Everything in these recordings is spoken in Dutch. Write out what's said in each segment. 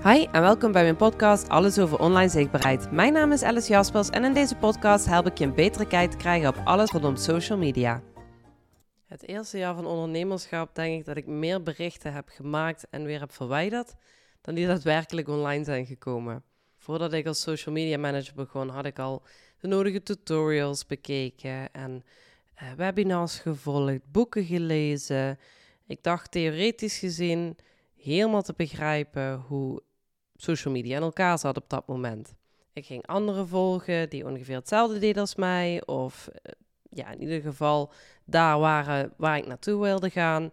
Hi en welkom bij mijn podcast Alles over online zichtbaarheid. Mijn naam is Alice Jaspers en in deze podcast help ik je een betere kijk te krijgen op alles rondom social media. Het eerste jaar van ondernemerschap denk ik dat ik meer berichten heb gemaakt en weer heb verwijderd dan die daadwerkelijk online zijn gekomen. Voordat ik als social media manager begon, had ik al de nodige tutorials bekeken en uh, webinars gevolgd, boeken gelezen. Ik dacht theoretisch gezien helemaal te begrijpen hoe social media in elkaar zat op dat moment. Ik ging anderen volgen die ongeveer hetzelfde deden als mij, of eh, ja, in ieder geval daar waren waar ik naartoe wilde gaan.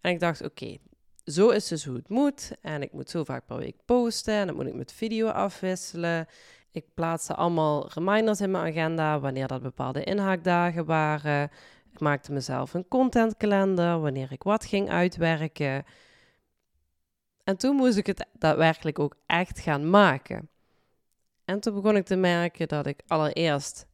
En ik dacht, oké, zo is dus hoe het moet. En ik moet zo vaak per week posten en dan moet ik met video afwisselen. Ik plaatste allemaal reminders in mijn agenda wanneer dat bepaalde inhaakdagen waren. Ik maakte mezelf een contentkalender wanneer ik wat ging uitwerken. En toen moest ik het daadwerkelijk ook echt gaan maken. En toen begon ik te merken dat ik allereerst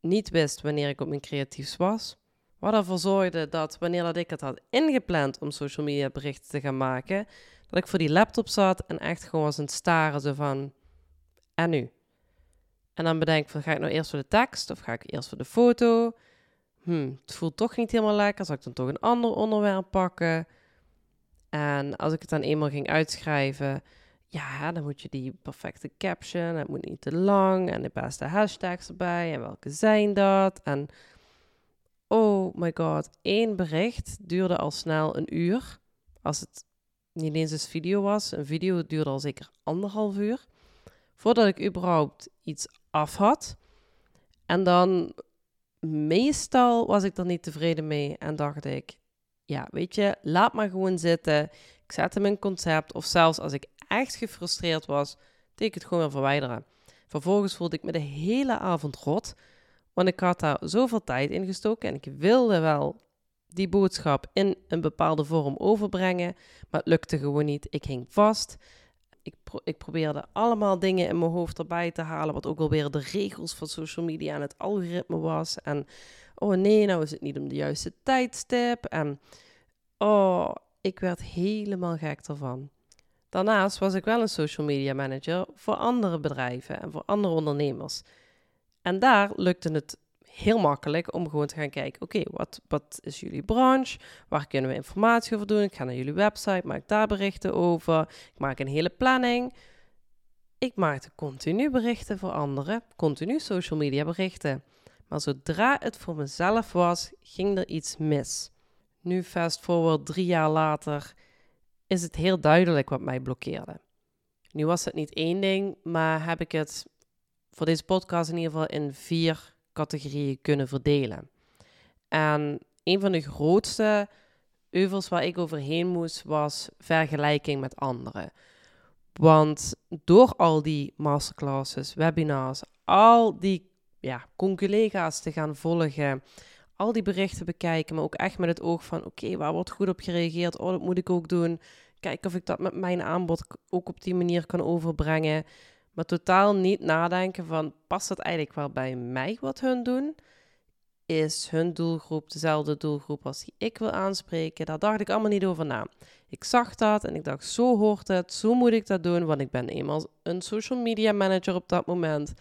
niet wist wanneer ik op mijn creatiefs was. Wat ervoor zorgde dat wanneer dat ik het had ingepland om social media berichten te gaan maken, dat ik voor die laptop zat en echt gewoon was aan het staren zo van, en nu? En dan bedenk ik van, ga ik nou eerst voor de tekst of ga ik eerst voor de foto? Hm, het voelt toch niet helemaal lekker, zal ik dan toch een ander onderwerp pakken? En als ik het dan eenmaal ging uitschrijven, ja, dan moet je die perfecte caption, het moet niet te lang en de beste hashtags erbij en welke zijn dat? En oh my god, één bericht duurde al snel een uur. Als het niet eens een video was, een video duurde al zeker anderhalf uur. Voordat ik überhaupt iets af had. En dan meestal was ik er niet tevreden mee en dacht ik, ja, weet je, laat maar gewoon zitten. Ik zet hem in concept. Of zelfs als ik echt gefrustreerd was, deed ik het gewoon weer verwijderen. Vervolgens voelde ik me de hele avond rot, want ik had daar zoveel tijd in gestoken en ik wilde wel die boodschap in een bepaalde vorm overbrengen, maar het lukte gewoon niet. Ik hing vast. Ik, ik probeerde allemaal dingen in mijn hoofd erbij te halen, wat ook alweer de regels van social media en het algoritme was. En oh nee, nou is het niet om de juiste tijdstip. En oh, ik werd helemaal gek ervan. Daarnaast was ik wel een social media manager voor andere bedrijven en voor andere ondernemers. En daar lukte het heel makkelijk om gewoon te gaan kijken: oké, wat, wat is jullie branche? Waar kunnen we informatie over doen? Ik ga naar jullie website, maak daar berichten over. Ik maak een hele planning. Ik maakte continu berichten voor anderen, continu social media berichten. Maar zodra het voor mezelf was, ging er iets mis. Nu, fast forward drie jaar later, is het heel duidelijk wat mij blokkeerde. Nu was het niet één ding, maar heb ik het voor deze podcast in ieder geval in vier categorieën kunnen verdelen. En een van de grootste euvels waar ik overheen moest, was vergelijking met anderen. Want door al die masterclasses, webinars, al die ja, collega's te gaan volgen, al die berichten bekijken, maar ook echt met het oog van: oké, waar wordt goed op gereageerd? Oh, dat moet ik ook doen. Kijken of ik dat met mijn aanbod ook op die manier kan overbrengen. Maar totaal niet nadenken van: past dat eigenlijk wel bij mij wat hun doen? Is hun doelgroep dezelfde doelgroep als die ik wil aanspreken? Daar dacht ik allemaal niet over na. Ik zag dat en ik dacht: zo hoort het, zo moet ik dat doen, want ik ben eenmaal een social media manager op dat moment.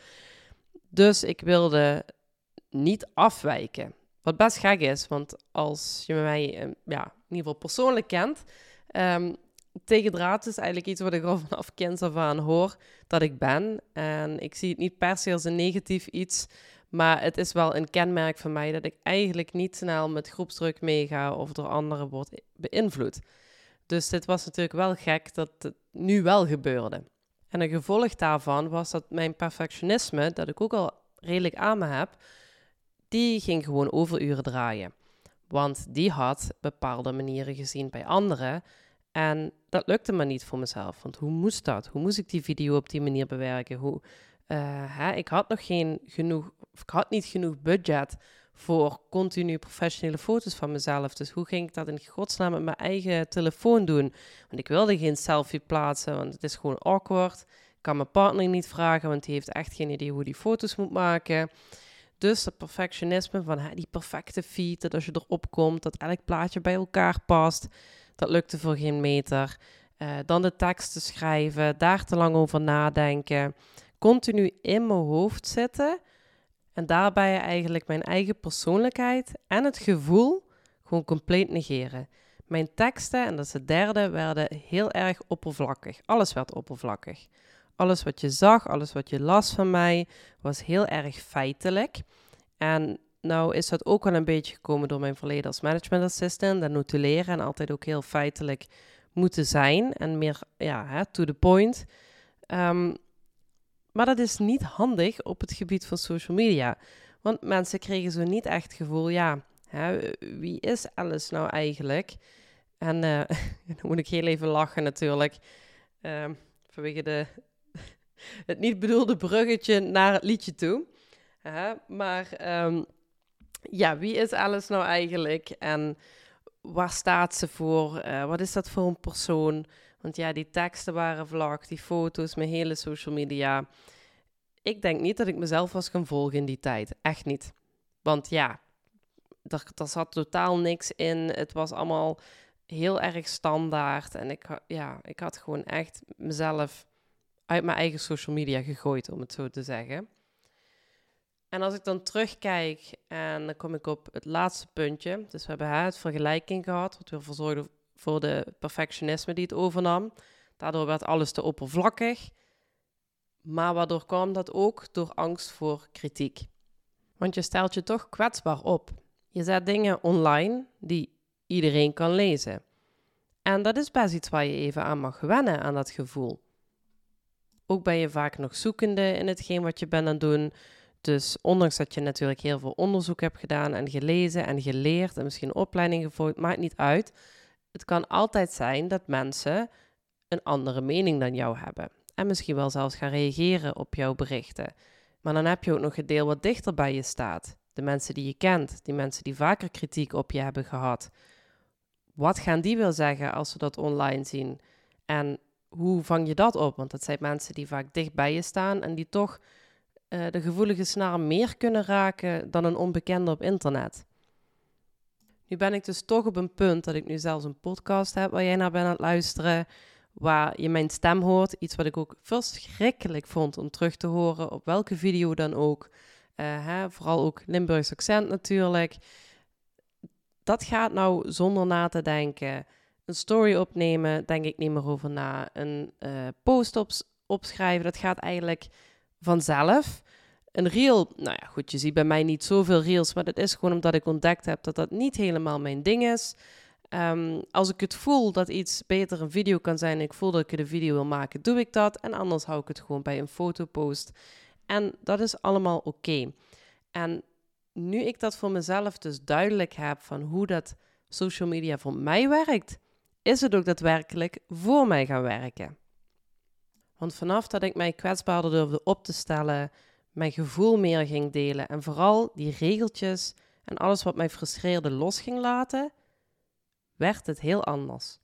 Dus ik wilde niet afwijken. Wat best gek is, want als je mij uh, ja, in ieder geval persoonlijk kent, um, tegendraad is eigenlijk iets wat ik al vanaf kinds af aan hoor dat ik ben. En ik zie het niet per se als een negatief iets, maar het is wel een kenmerk van mij dat ik eigenlijk niet snel met groepsdruk meega of door anderen wordt beïnvloed. Dus dit was natuurlijk wel gek dat het nu wel gebeurde. En een gevolg daarvan was dat mijn perfectionisme, dat ik ook al redelijk aan me heb, die ging gewoon overuren draaien. Want die had bepaalde manieren gezien bij anderen. En dat lukte me niet voor mezelf. Want hoe moest dat? Hoe moest ik die video op die manier bewerken? Hoe, uh, hè, ik had nog geen genoeg, ik had niet genoeg budget voor continu professionele foto's van mezelf. Dus hoe ging ik dat in godsnaam met mijn eigen telefoon doen? Want ik wilde geen selfie plaatsen, want het is gewoon awkward. Ik kan mijn partner niet vragen, want die heeft echt geen idee hoe die foto's moet maken. Dus dat perfectionisme van hè, die perfecte feed, dat als je erop komt, dat elk plaatje bij elkaar past, dat lukte voor geen meter. Uh, dan de teksten schrijven, daar te lang over nadenken. Continu in mijn hoofd zitten. En daarbij eigenlijk mijn eigen persoonlijkheid en het gevoel gewoon compleet negeren. Mijn teksten, en dat is het derde, werden heel erg oppervlakkig. Alles werd oppervlakkig. Alles wat je zag, alles wat je las van mij, was heel erg feitelijk. En nou is dat ook wel een beetje gekomen door mijn verleden als management assistant en notuleren en altijd ook heel feitelijk moeten zijn en meer ja, to the point. Ehm, maar dat is niet handig op het gebied van social media. Want mensen kregen zo niet echt het gevoel, ja, hè, wie is Alice nou eigenlijk? En uh, dan moet ik heel even lachen natuurlijk. Uh, vanwege de, het niet bedoelde bruggetje naar het liedje toe. Maar ehm, ja, wie is Alice nou eigenlijk? En waar staat ze voor? Uh, wat is dat voor een persoon? Want ja, die teksten waren vlak, die foto's, mijn hele social media. Ik denk niet dat ik mezelf was gaan volgen in die tijd. Echt niet. Want ja, er, zat totaal niks in. Het was allemaal heel erg standaard. En ik, ja, ik had gewoon echt mezelf uit mijn eigen social media gegooid, om het zo te zeggen. En als ik dan terugkijk en dan kom ik op het laatste puntje. Dus we hebben het vergelijking gehad, wat weer verzorgde voor de perfectionisme die het overnam. Daardoor werd alles te oppervlakkig. Maar waardoor kwam dat ook? Door angst voor kritiek. Want je stelt je toch kwetsbaar op. Je zet dingen online die iedereen kan lezen. En dat is best iets waar je even aan mag wennen, aan dat gevoel. Ook ben je vaak nog zoekende in hetgeen wat je bent aan het doen. Dus ondanks dat je natuurlijk heel veel onderzoek hebt gedaan en gelezen en geleerd en misschien opleiding gevolgd, maakt niet uit. Het kan altijd zijn dat mensen een andere mening dan jou hebben. En misschien wel zelfs gaan reageren op jouw berichten. Maar dan heb je ook nog het deel wat dichter bij je staat. De mensen die je kent, die mensen die vaker kritiek op je hebben gehad. Wat gaan die wel zeggen als ze dat online zien? En hoe vang je dat op? Want dat zijn mensen die vaak dicht bij je staan en die toch uh, de gevoelige snaar meer kunnen raken dan een onbekende op internet. Nu ben ik dus toch op een punt dat ik nu zelfs een podcast heb waar jij naar bent aan het luisteren, waar je mijn stem hoort. Iets wat ik ook verschrikkelijk vond om terug te horen, op welke video dan ook. Uh, hè, vooral ook Limburgs accent natuurlijk. Dat gaat nou zonder na te denken. Een story opnemen, denk ik niet meer over na. Een uh, post op, opschrijven, dat gaat eigenlijk vanzelf. Een reel, nou ja, goed, je ziet bij mij niet zoveel reels, maar dat is gewoon omdat ik ontdekt heb dat dat niet helemaal mijn ding is. Um, als ik het voel dat iets beter een video kan zijn en ik voel dat ik de video wil maken, doe ik dat. En anders hou ik het gewoon bij een fotopost. En dat is allemaal oké. En nu ik dat voor mezelf dus duidelijk heb van hoe dat social media voor mij werkt, is het ook daadwerkelijk voor mij gaan werken. Want vanaf dat ik mij kwetsbaarder durfde op te stellen, mijn gevoel meer ging delen en vooral die regeltjes en alles wat mij frustreerde los ging laten, werd het heel anders.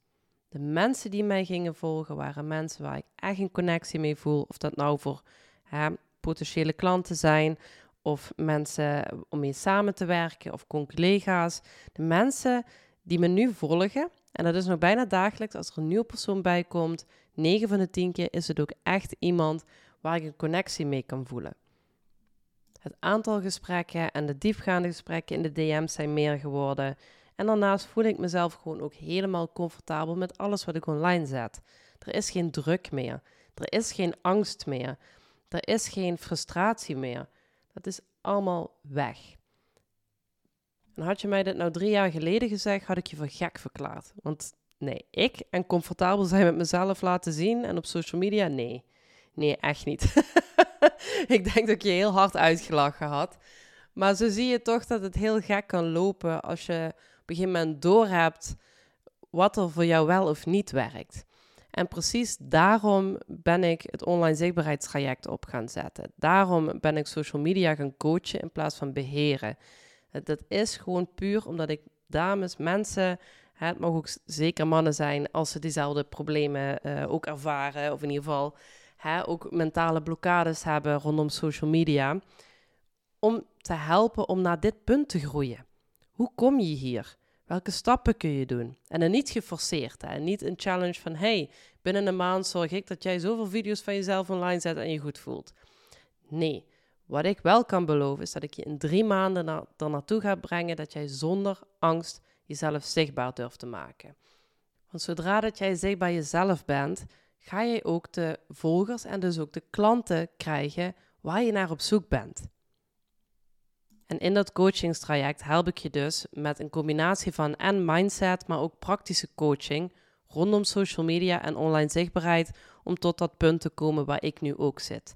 De mensen die mij gingen volgen waren mensen waar ik echt een connectie mee voel. Of dat nou voor hè, potentiële klanten zijn, of mensen om mee samen te werken, of collega's. De mensen die me nu volgen, en dat is nog bijna dagelijks als er een nieuwe persoon bij komt, 9 van de 10 keer is het ook echt iemand waar ik een connectie mee kan voelen. Het aantal gesprekken en de diepgaande gesprekken in de DM's zijn meer geworden. En daarnaast voel ik mezelf gewoon ook helemaal comfortabel met alles wat ik online zet. Er is geen druk meer. Er is geen angst meer. Er is geen frustratie meer. Dat is allemaal weg. En had je mij dit nou drie jaar geleden gezegd, had ik je voor gek verklaard. Want nee, ik en comfortabel zijn met mezelf laten zien en op social media, nee. Nee, echt niet. ik denk dat ik je heel hard uitgelachen had. Maar zo zie je toch dat het heel gek kan lopen als je op een gegeven moment doorhebt wat er voor jou wel of niet werkt. En precies daarom ben ik het online zichtbaarheidstraject op gaan zetten. Daarom ben ik social media gaan coachen in plaats van beheren. Dat is gewoon puur omdat ik dames, mensen, het mogen ook zeker mannen zijn als ze diezelfde problemen uh, ook ervaren, of in ieder geval ook mentale blokkades hebben rondom social media, om te helpen om naar dit punt te groeien. Hoe kom je hier? Welke stappen kun je doen? En dan niet geforceerd. Hè? Niet een challenge van: hey, binnen een maand zorg ik dat jij zoveel video's van jezelf online zet en je goed voelt. Nee, wat ik wel kan beloven is dat ik je in drie maanden na er naartoe ga brengen dat jij zonder angst jezelf zichtbaar durft te maken. Want zodra dat jij zichtbaar jezelf bent, ga je ook de volgers en dus ook de klanten krijgen waar je naar op zoek bent. En in dat coachingstraject help ik je dus met een combinatie van en mindset, maar ook praktische coaching rondom social media en online zichtbaarheid om tot dat punt te komen waar ik nu ook zit.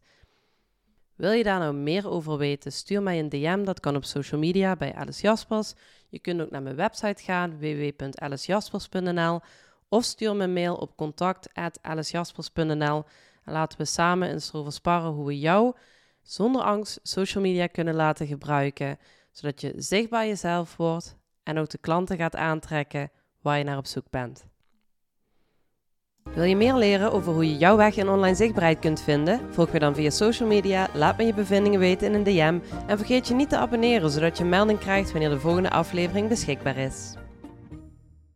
Wil je daar nou meer over weten? Stuur mij een DM. Dat kan op social media bij Alice Jaspers. Je kunt ook naar mijn website gaan, www.alicejaspers.nl. Of stuur me een mail op contact.alicejaspers.nl. En laten we samen eens erover sparren hoe we jou zonder angst social media kunnen laten gebruiken. Zodat je zichtbaar jezelf wordt en ook de klanten gaat aantrekken waar je naar op zoek bent. Wil je meer leren over hoe je jouw weg in online zichtbaarheid kunt vinden? Volg me dan via social media, laat me je bevindingen weten in een DM en vergeet je niet te abonneren zodat je melding krijgt wanneer de volgende aflevering beschikbaar is.